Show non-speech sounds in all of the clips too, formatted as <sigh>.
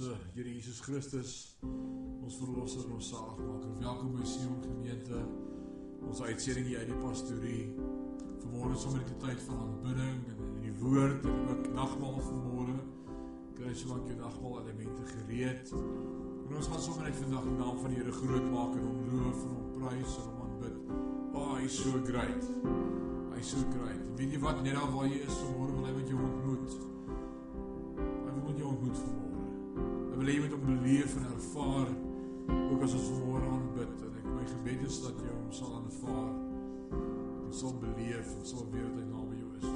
Here Jesus Christus, ons verlosser en ons saligmaker. Welkom by Sion Gemeente. Ons uitsending hier uit die pastorie. Vanmôre is sommer die tyd van aanbidding en in die woord en ook nagmaal vanmôre. Kry so lank jou nagmaal elemente gereed. En ons gaan sommer net vandag die naam van die Here groot maak en hom loof en hom prys en hom aanbid. Oh, hy is so great. Hy is so great. Weet jy wat net al waar jy is vanmôre wil hy met jou ontmoet moet jy ontmoet vanmôre. Ek wil hê jy moet hom beleef en ervaar ook as ons vanmôre aanbid en ek my gebed is dat jy hom sal aanvaar en sal beleef en sal weet dat hy naby jou is.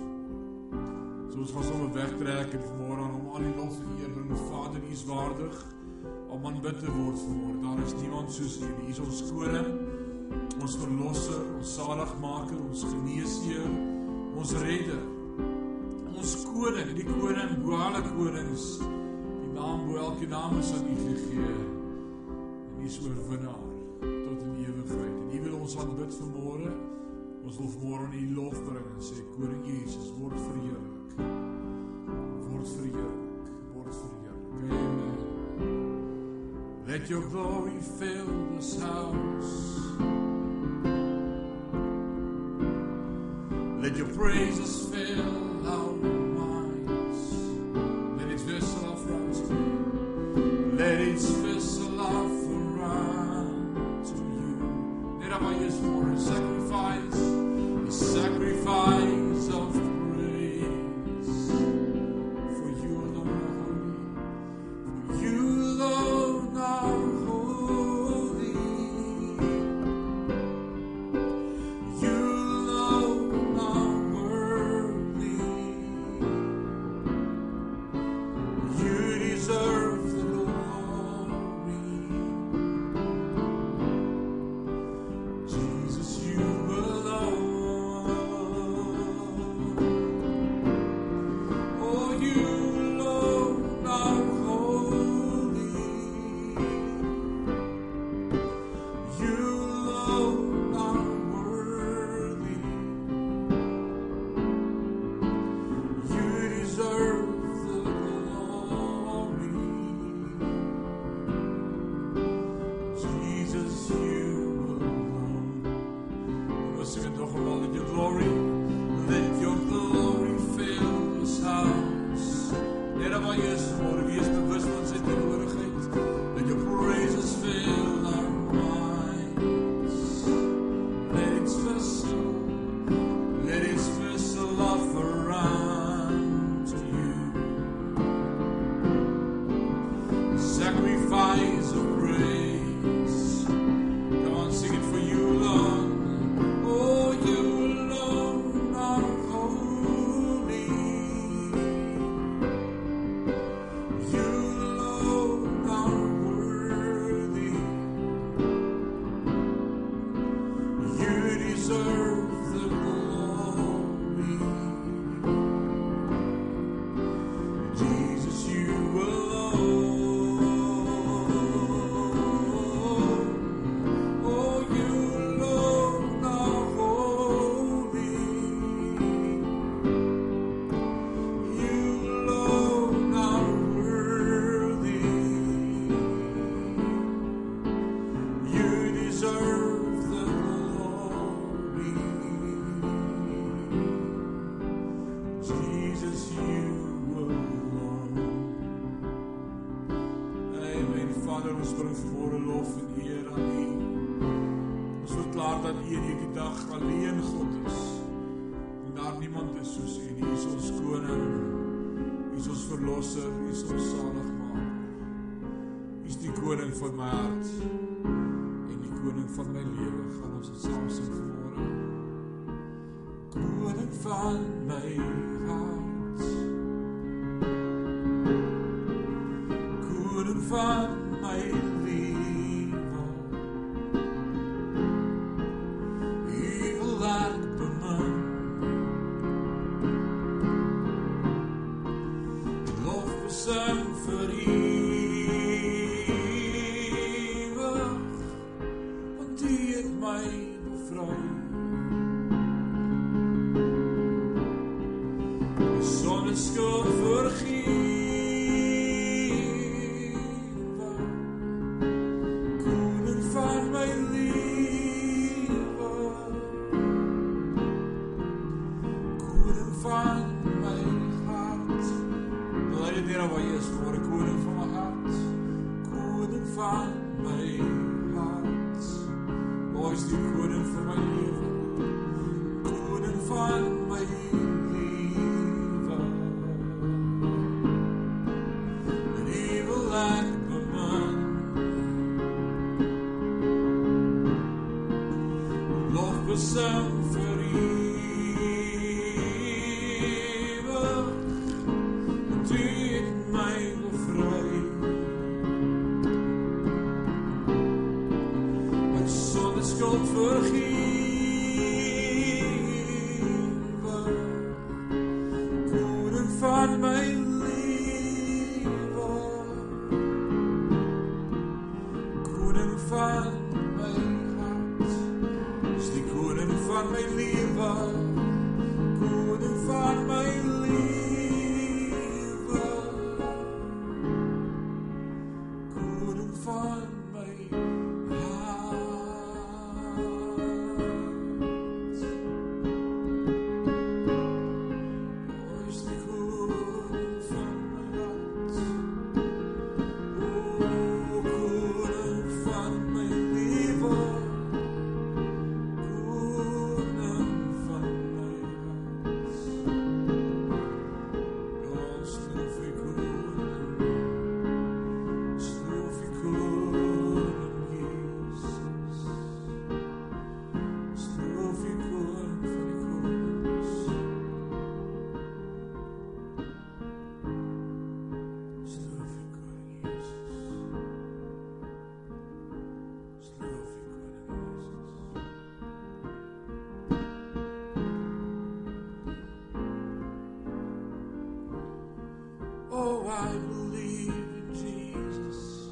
So ons gaan sommer wegtrek en vanmôre aan hom al die lof en eer bring. Vader, U is waardig om aanbid te word vanmôre. Daar is niemand soos U nie. U is ons koning, ons verlosser, ons saligmaker, ons geneesheer, ons redder ons koning, die koning bo alle konings. Naam bo elke naam is aan U gegee. En U is oorwinnaar tot in ewigheid. En U wil ons aanbid vanmôre. Ons wil vanmôre aan U lof bring en sê koning Jesus word verheerlik. Word verheerlik, word verheerlik. Amen. Let your glory fill this house. Let your praises fill our words. Let is soos U. U is ons koning. U is ons verlosser, U is ons saligmaker. U is die koning van my hart en die koning van my lewe. Gaan ons dit saam sing vanmôre. Koning van my hart. Koning van my Oh, I believe in Jesus.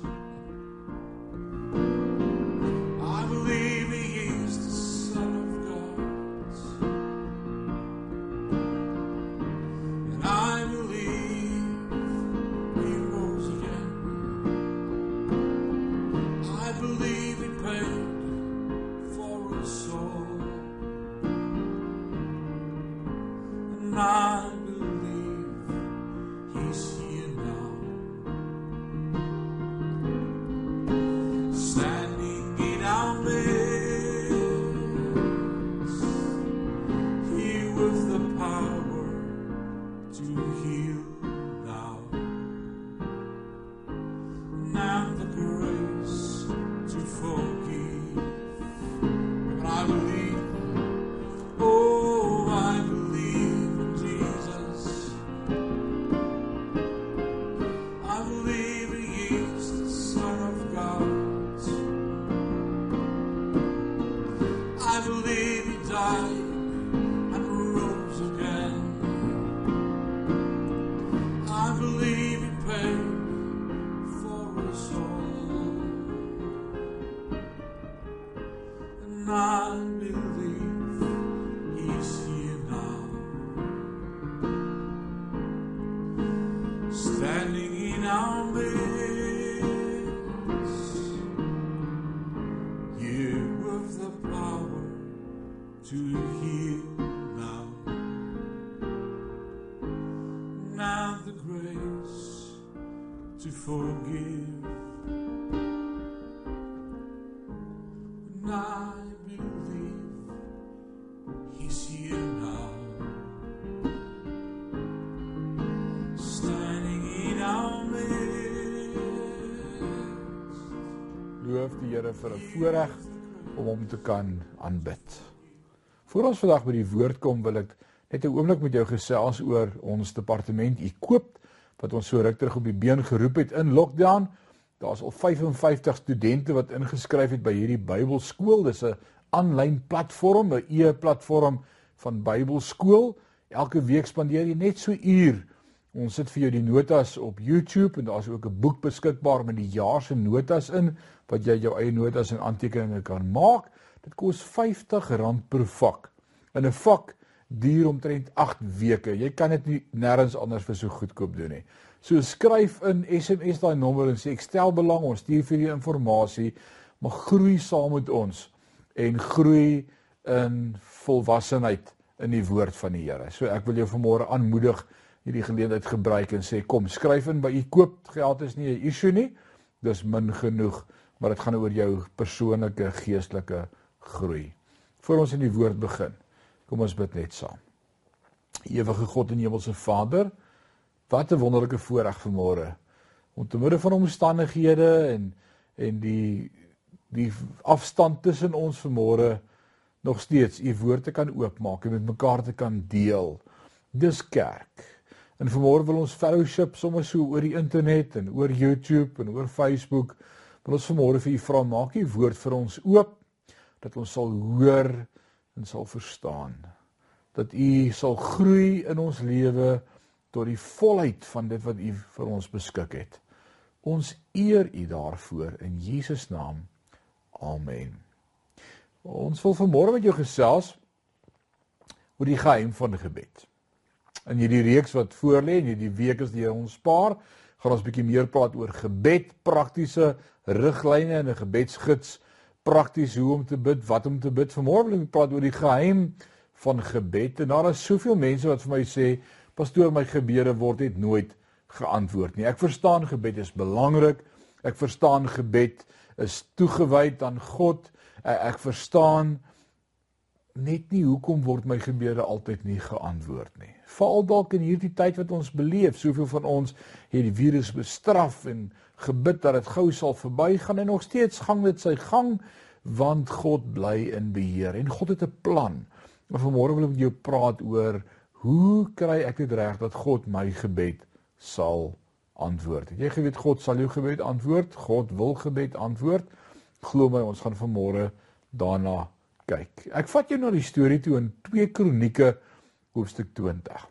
The grace to forgive. And I believe He's here now. standing in our midst. Loof die Here vir 'n voorreg om hom te kan aanbid. Voor ons vandag by die woord kom, wil ek net 'n oomblik met jou gesels oor ons departement Equip wat ons so ruk terug op die been geroep het in lockdown. Daar's al 55 studente wat ingeskryf het by hierdie Bybelskool. Dis 'n aanlyn platform, 'n e-platform van Bybelskool. Elke week spandeer jy net so uur Ons sit vir jou die notas op YouTube en daar's ook 'n boek beskikbaar met die jaar se notas in wat jy jou eie notas en aantekeninge kan maak. Dit kos R50 per vak. In 'n vak duur omtrent 8 weke. Jy kan dit nie nêrens anders vir so goedkoop doen nie. So skryf in SMS daai nommer en sê ek stel belang, ons stuur vir jou inligting, maar groei saam met ons en groei in volwassenheid in die woord van die Here. So ek wil jou vanmôre aanmoedig hierdie geleentheid gebruik en sê kom skryf in by u koop geld is nie 'n issue nie. Dis min genoeg, maar dit gaan oor jou persoonlike geestelike groei. Voor ons in die woord begin. Kom ons bid net saam. Ewige God en Hemelse Vader, wat 'n wonderlike voorreg vanmôre om te midde van omstandighede en en die die afstand tussen ons vanmôre nog steeds u woord te kan oopmaak en met mekaar te kan deel. Dis kerk. En vanmôre wil ons fellowship sommer so oor die internet en oor YouTube en oor Facebook. Wil ons vanmôre vir u vra maak u woord vir ons oop dat ons sal hoor en sal verstaan. Dat u sal groei in ons lewe tot die volheid van dit wat u vir ons beskik het. Ons eer u daarvoor in Jesus naam. Amen. Ons wil vanmôre met jou gesels oor die geheim van gebed. In hierdie reeks wat voorlê en hierdie week is die ons spaar, gaan ons bietjie meer praat oor gebed, praktiese riglyne en 'n gebedsgids, prakties hoe om te bid, wat om te bid. Vanmôre wil ek praat oor die geheim van gebed. En daar is soveel mense wat vir my sê, "Pastoor, my gebede word net nooit geantwoord nie." Ek verstaan gebed is belangrik. Ek verstaan gebed is toegewy aan God. Ek verstaan net nie hoekom word my gebede altyd nie geantwoord nie. Veral dalk in hierdie tyd wat ons beleef, soveel van ons het die virus bestraf en gebid dat dit gou sal verbygaan en nog steeds gang dit sy gang want God bly in beheer en God het 'n plan. Maar vanmôre wil ek met jou praat oor hoe kry ek dit reg dat God my gebed sal antwoord. Het jy geweet God sal jou gebed antwoord? God wil gebed antwoord. Glo my, ons gaan vanmôre daarna kyk. Ek vat jou na die storie toe in 2 Kronieke hoofstuk 20.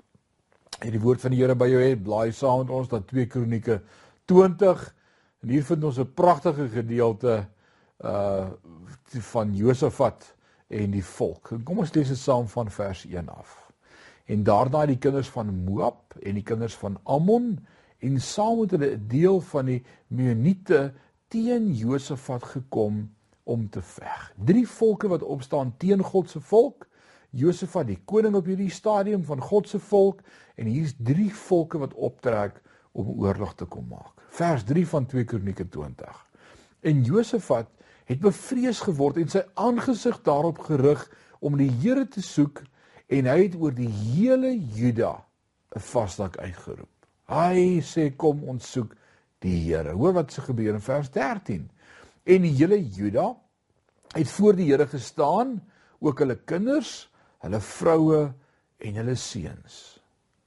En die woord van die Here by jou het, blaai saam met ons dat 2 Kronieke 20 en hier vind ons 'n pragtige gedeelte uh van Josafat en die volk. En kom ons lees dit saam van vers 1 af. En daarna het die kinders van Moab en die kinders van Ammon en saam met hulle 'n deel van die Meuniete teen Josafat gekom om te veg. Drie volke wat opstaan teen God se volk. Josafat die koning op hierdie stadium van God se volk en hier's drie volke wat optrek om oorlog te kom maak. Vers 3 van 2 Kronieke 20. En Josafat het bevrees geword en sy aangesig daarop gerig om die Here te soek en hy het oor die hele Juda 'n vasdag uitgeroep. Hy sê kom ons soek die Here. Hoor wat se gebeur in vers 13 en die hele Juda het voor die Here gestaan, ook hulle kinders, hulle vroue en hulle seuns.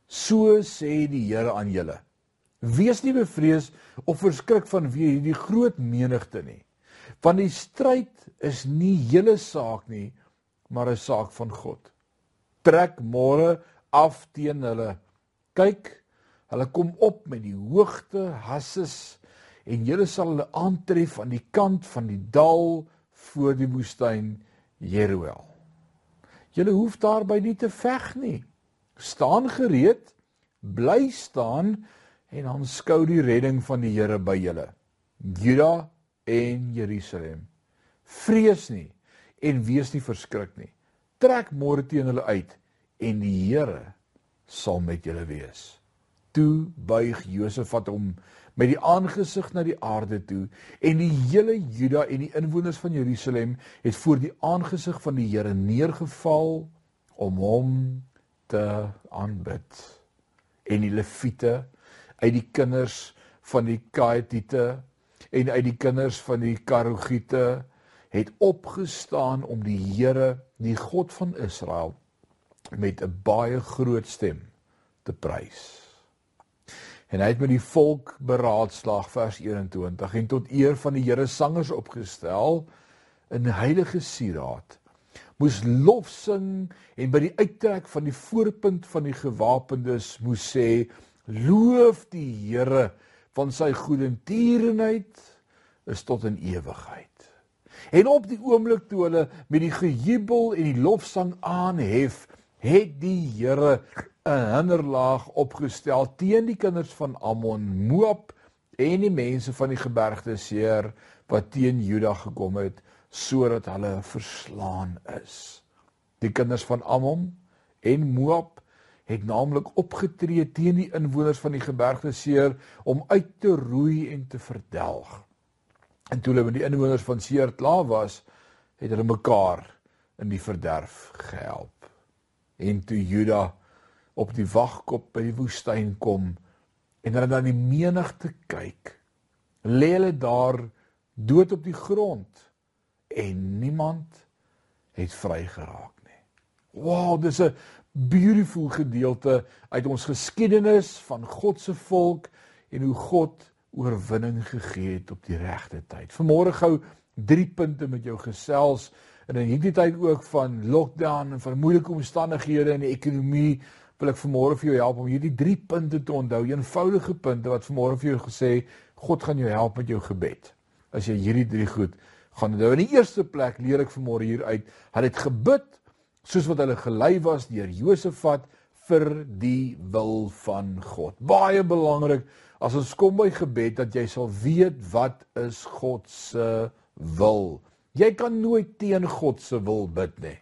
So sê die Here aan julle: Wees nie bevrees of verskrik van wie hierdie groot menigte nie, want die stryd is nie julle saak nie, maar 'n saak van God. Trek môre af teen hulle. Kyk, hulle kom op met die hoogte Hasses en julle sal hulle aantref aan die kant van die dal voor die woestyn Jeruel. Julle hoef daarby nie te veg nie. Staan gereed, bly staan en aanskou die redding van die Here by julle. Juda en Jerusalem. Vrees nie en wees nie verskrik nie. Trek môre teen hulle uit en die Here sal met julle wees. Toe buig Josafat hom met die aangesig na die aarde toe en die hele Juda en die inwoners van Jerusalem het voor die aangesig van die Here neergeval om hom te aanbid. En die leviete uit die kinders van die Kaetiete en uit die kinders van die Karogiete het opgestaan om die Here, die God van Israel met 'n baie groot stem te prys en hy het met die volk beraadslaag vers 21 en tot eer van die Here sangers opgestel in heilige sieraad moes lof sing en by die uittrek van die voorpunt van die gewapendes moes sê loof die Here van sy goedertierenheid is tot in ewigheid. En op die oomblik toe hulle met die gejubel en die lofsang aanhef het die Here 'n hinderlaag opgestel teen die kinders van Ammon, Moab en die mense van die gebergte Seir wat teen Juda gekom het sodat hulle verslaan is. Die kinders van Ammon en Moab het naamlik opgetree teen die inwoners van die gebergte Seir om uit te roei en te verdelg. En toe hulle met die inwoners van Seir klaar was, het hulle mekaar in die verderf gehelp. En toe Juda op die wagkop by die woestyn kom en hulle na die menigte kyk, lê hulle daar dood op die grond en niemand het vrygeraak nie. Wow, dis 'n beautiful gedeelte uit ons geskiedenis van God se volk en hoe God oorwinning gegee het op die regte tyd. Vanmôre gou drie punte met jou gesels en in hierdie tyd ook van lockdown en van moeilike omstandighede in die ekonomie wil ek vanmôre vir jou help om hierdie drie punte te onthou, eenvoudige punte wat vanmôre vir jou gesê God gaan jou help met jou gebed. As jy hierdie drie goed gaan onthou. In die eerste plek leer ek vanmôre hier uit, hulle het gebid soos wat hulle gelei was deur Josafat vir die wil van God. Baie belangrik as ons kom by gebed dat jy sal weet wat is God se wil. Jy kan nooit teen God se wil bid nie.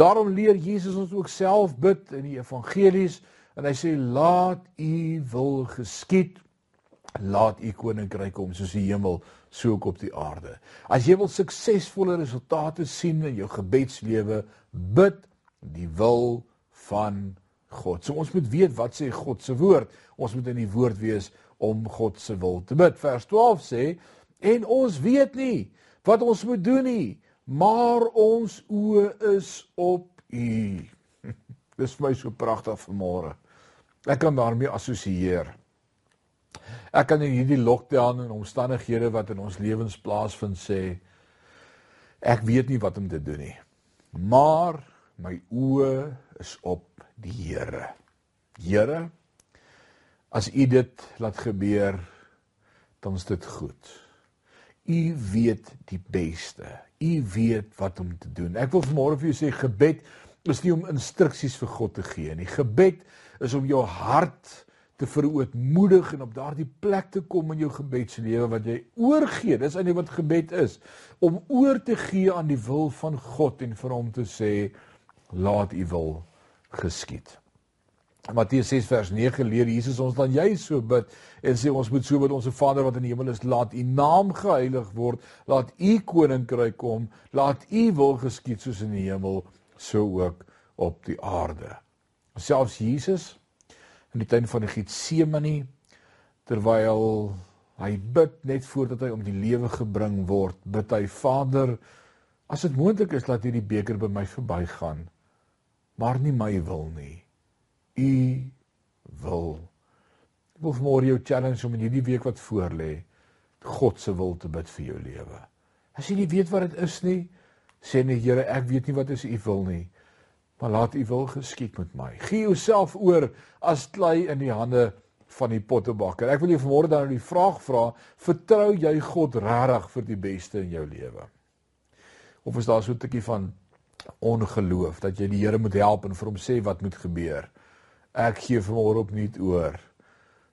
Daarom leer Jesus ons ook self bid in die evangelies en hy sê laat u wil geskied laat u koninkryk kom soos die hemel so ook op die aarde. As jy wil suksesvolle resultate sien in jou gebedslewe, bid die wil van God. So ons moet weet wat sê God se woord. Ons moet in die woord wees om God se wil te bid. Vers 12 sê en ons weet nie wat ons moet doen nie, maar ons oë is op U. <laughs> Dis vir my so pragtig vanmôre. Ek kan daarmee assosieer. Ek kan in hierdie lockdown en omstandighede wat in ons lewens plaasvind sê ek weet nie wat om te doen nie. Maar my oë is op die Here. Here, as U dit laat gebeur, dan is dit goed. U weet die beste. U weet wat om te doen. Ek wil vanmôre vir jou sê gebed is nie om instruksies vir God te gee nie. Gebed is om jou hart te verootmoedig en op daardie plek te kom in jou gebedslewe wat jy oorgee. Dis eintlik wat gebed is, om oor te gee aan die wil van God en vir hom te sê laat u wil geskied. Matteus 6 vers 9 leer Jesus ons dan jy so bid en sê ons moet so bid ons Vader wat in die hemel is laat u naam geheilig word laat u koninkryk kom laat u wil geskied soos in die hemel so ook op die aarde. Selfs Jesus in die tuin van Getsemane terwyl hy bid net voordat hy om die lewe gebring word, bid hy Vader, as dit moontlik is laat hierdie beker by my verbygaan, maar nie my wil nie. U wil. Ek wil môre jou challenge om in hierdie week wat voorlê, God se wil te bid vir jou lewe. As jy nie weet wat dit is nie, sê net Here, ek weet nie wat is u wil nie maar laat u wil geskied met my. Gee jouself oor as klei in die hande van die pottebakker. Ek wil jou vanmôre dan die vraag vra, vertrou jy God regtig vir die beste in jou lewe? Of is daar so 'n tikkie van ongeloof dat jy die Here moet help en vir hom sê wat moet gebeur? Ek gee vanmôre op nuut oor.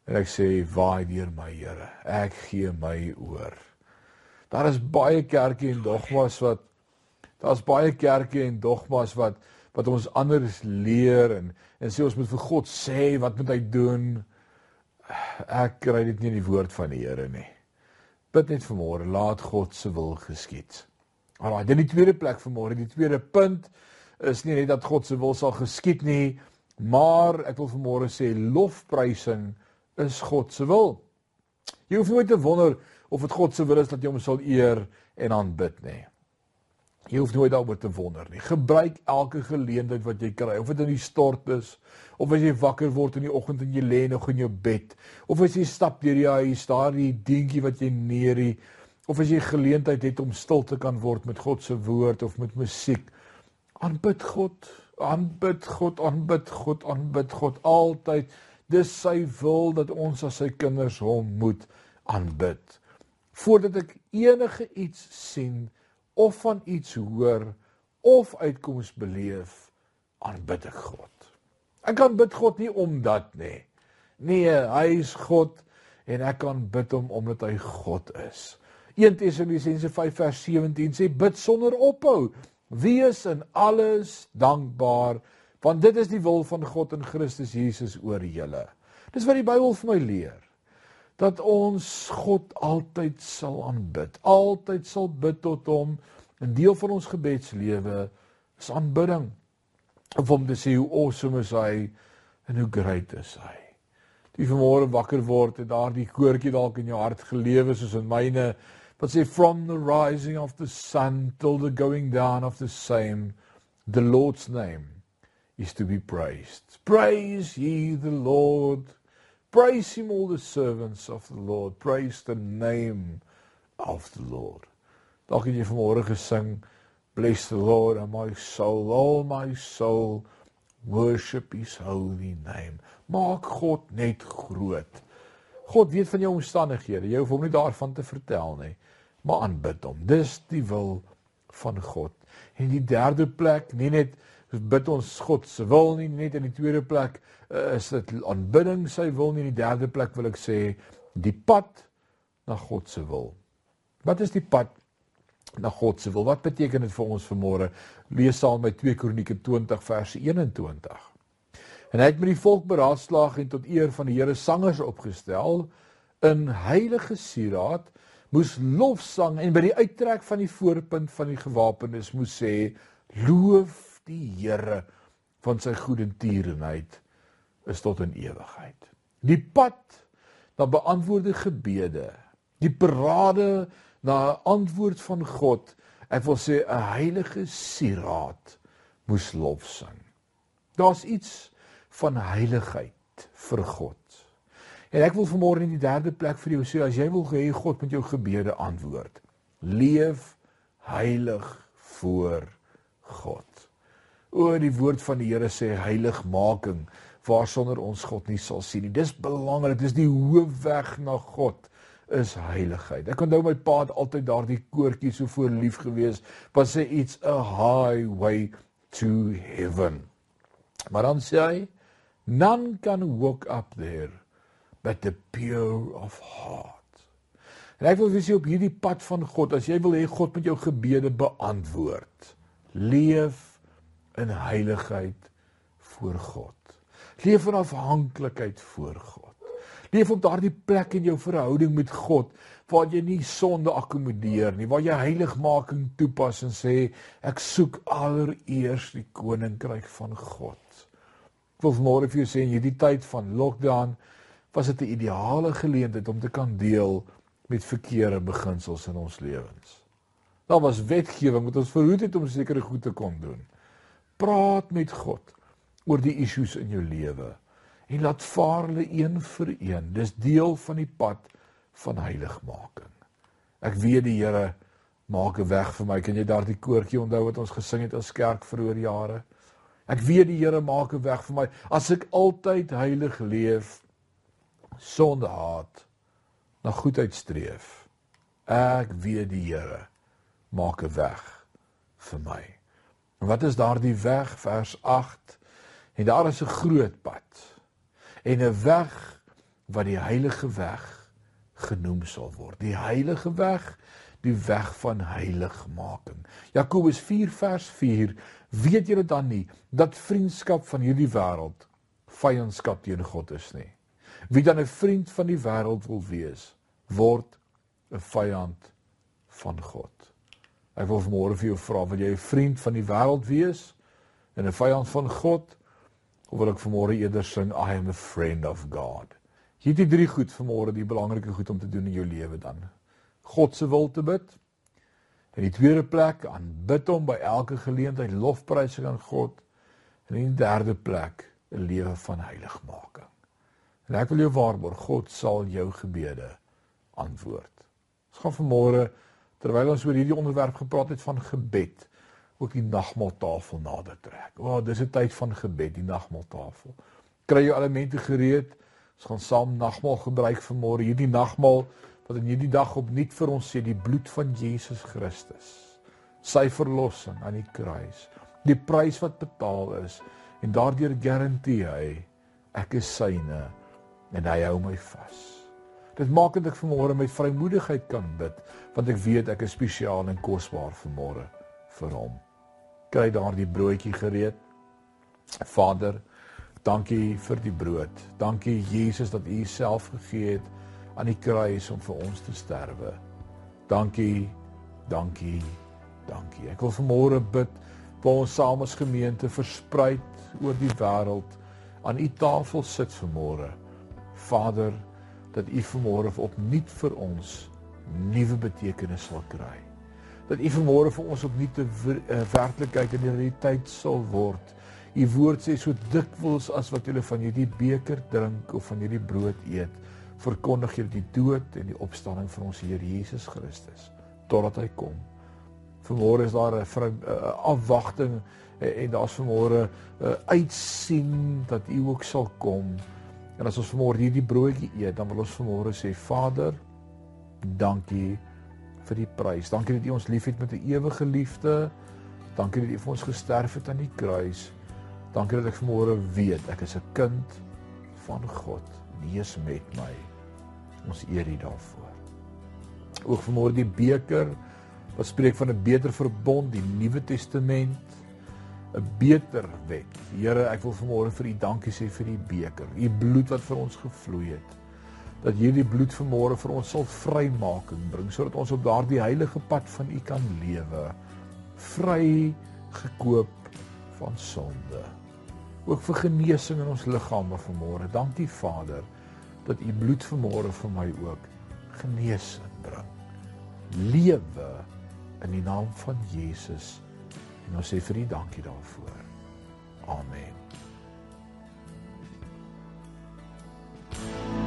En ek sê, "Waai deur my Here. Ek gee my oor." Daar is baie kerke en dogmas wat daar's baie kerke en dogmas wat wat ons anders leer en en sê ons moet vir God sê wat moet hy doen. Ek kry dit nie in die woord van die Here nie. Bid net vanmôre, laat God se wil geskied. Alraai, dan die tweede plek vanmôre, die tweede punt is nie net dat God se wil sal geskied nie, maar ek wil vanmôre sê lofprysing is God se wil. Jy hoef nooit te wonder of dit God se wil is dat jy hom sal eer en aanbid nie. Jy hoef nooit daaroor te wonder nie. Gebruik elke geleentheid wat jy kry, of dit in die stort is, of as jy wakker word in die oggend en jy lê nog in jou bed, of as jy stap deur die huis, daar die dingetjie wat jy neerie, of as jy geleentheid het om stil te kan word met God se woord of met musiek. Aanbid God, aanbid God, aanbid God, aanbid God altyd. Dis sy wil dat ons as sy kinders hom moet aanbid. Voordat ek enige iets sien, of van iets hoor of uitkoms beleef, aanbid ek God. Ek kan bid God nie omdat nie. Nee, hy is God en ek kan bid hom omdat hy God is. 1 Tessalonisense 5 vers 17 sê bid sonder ophou. Wees in alles dankbaar. Want dit is die wil van God in Christus Jesus oor julle. Dis wat die Bybel vir my leer. Dat ons God altyd sal aanbid. Altyd sal bid tot hom. 'n Deel van ons gebedslewe is aanbidding. Of om te sê hoe awesome is hy en hoe great is hy. Die vanmôre wakker word en daardie koortjie dalk in jou hart gelewe soos in myne wat sê from the rising of the sun till the going down of the same the Lord's name is to be praised. Praise ye the Lord. Praise him, all the servants of the Lord. Praise the name of the Lord. Dalk het jy vanmôre gesing, Bless the Lord, O my soul, all my soul, worship his holy name. Maak God net groot. God weet van jou omstandighede. Jy hoef hom nie daarvan te vertel nie, maar aanbid hom. Dis die wil van God. En die derde plek, nie net bid ons God se wil nie net in die tweede plek uh, is dit aanbidding sy wil nie in die derde plek wil ek sê die pad na God se wil. Wat is die pad na God se wil? Wat beteken dit vir ons vanmôre? Lees saam met 2 Kronieke 20 vers 21. En hy het met die volk beraadslaag en tot eer van die Here sangers opgestel in heilige sieraad moes lofsang en by die uittrek van die voorpunt van die gewapenes moes sê loof die Here van sy goedertierenheid is tot in ewigheid. Die pad na beantwoorde gebede, die parade na 'n antwoord van God, ek wil sê 'n heilige sieraad moes lof sing. Daar's iets van heiligheid vir God. En ek wil vanmôre in die derde plek vir jou sê as jy wil hê God moet jou gebede antwoord, leef heilig voor God. O die woord van die Here sê heiligmaking waarsonder ons God nie sal sien nie. Dis belangrik, dis die hoofweg na God is heiligheid. Ek onthou my pa het altyd daardie koortjie so voor lief gewees wat sê it's a highway to heaven. Maar dan sê hy none can walk up there but the pure of heart. En ek wil vir julle op hierdie pad van God, as jy wil hê God moet jou gebede beantwoord, leef in heiligheid voor God. Leef in afhanklikheid voor God. Leef op daardie plek in jou verhouding met God waar jy nie sonde akkommodeer nie, waar jy heiligmaking toepas en sê ek soek allereers die koninkryk van God. Ek wil môre vir jou sê in hierdie tyd van lockdown was dit 'n ideale geleentheid om te kan deel met verkeerde beginsels in ons lewens. Daar was wetgewing wat ons verhoed het om sekere goed te kon doen. Praat met God oor die issues in jou lewe en laat vaar hulle een vir een. Dis deel van die pad van heiligmaking. Ek weet die Here maak 'n weg vir my. Kan jy daardie koortjie onthou wat ons gesing het as kerk vroeër jare? Ek weet die Here maak 'n weg vir my as ek altyd heilig leef, sonde haat, na goedheid streef. Ek weet die Here maak 'n weg vir my. En wat is daardie weg vers 8? En daar is 'n groot pad en 'n weg wat die heilige weg genoem sal word. Die heilige weg, die weg van heiligmaking. Jakobus 4 vers 4: Weet julle dan nie dat vriendskap van hierdie wêreld vyandskap teen God is nie? Wie dan 'n vriend van die wêreld wil wees, word 'n vyand van God. Ek wil vanmôre vir jou vra, wil jy 'n vriend van die wêreld wees en 'n vyand van God? Of wil ek vanmôre eerder sing I am a friend of God? Hierdie drie goed vanmôre die belangrike goed om te doen in jou lewe dan. God se wil te bid. In die tweede plek aanbid hom by elke geleentheid, lofprysing aan God. En in die derde plek 'n lewe van heiligmaking. En ek wil jou waarborg, God sal jou gebede antwoord. Ons gaan vanmôre terwyl ons oor hierdie onderwerp gepraat het van gebed, ook die nagmaaltafel nader trek. O, oh, dis 'n tyd van gebed, die nagmaaltafel. Kry jou elemente gereed. Ons gaan saam nagmaal gebruik vir môre. Hierdie nagmaal wat in hierdie dag opnuut vir ons sê die bloed van Jesus Christus. Sy verlossing aan die kruis. Die prys wat betaal is en daardeur garandeer hy ek is syne en hy hou my vas. Dit maak dat ek vanmôre met vrymoedigheid kan bid, want ek weet ek is spesiaal en kosbaar vanmôre vir hom. Kry daardie broodjie gereed. Vader, dankie vir die brood. Dankie Jesus dat U self gegee het aan die kruis om vir ons te sterwe. Dankie, dankie, dankie. Ek wil vanmôre bid vir ons saam as gemeente verspreid oor die wêreld aan U tafel sit vanmôre. Vader, dat U vanmôre opnuut vir ons nuwe betekenis sal kry. Dat U vanmôre vir ons opnuut 'n eh, werklikheid in die realiteit sal word. U woord sê so dikwels as wat julle van hierdie beker drink of van hierdie brood eet, verkondig jy die dood en die opstanding van ons Here Jesus Christus totdat hy kom. Vanmôre is daar 'n afwagting en daar's vanmôre 'n uitsien dat U ook sal kom. En as ons vanmôre hierdie broodjie eet, dan wil ons vanmôre sê Vader, dankie vir die prys. Dankie dat U ons liefhet met 'n ewige liefde. Dankie dat U vir ons gesterf het aan die kruis. Dankie dat ek vanmôre weet ek is 'n kind van God. U is met my. Ons eer U daarvoor. Ook vanmôre die beker wat spreek van 'n beter verbond, die Nuwe Testament. 'n beter wet. Here, ek wil vanmôre vir U dankie sê vir U beker, U bloed wat vir ons gevloei het. Dat hierdie bloed vanmôre vir ons sal vrymaking bring sodat ons op daardie heilige pad van U kan lewe. Vry gekoop van sonde. Ook vir genesing in ons liggame vanmôre. Dankie Vader dat U bloed vanmôre vir my ook genesing bring. Lewe in die naam van Jesus. En ons sê vir U dankie daarvoor. Amen. thank you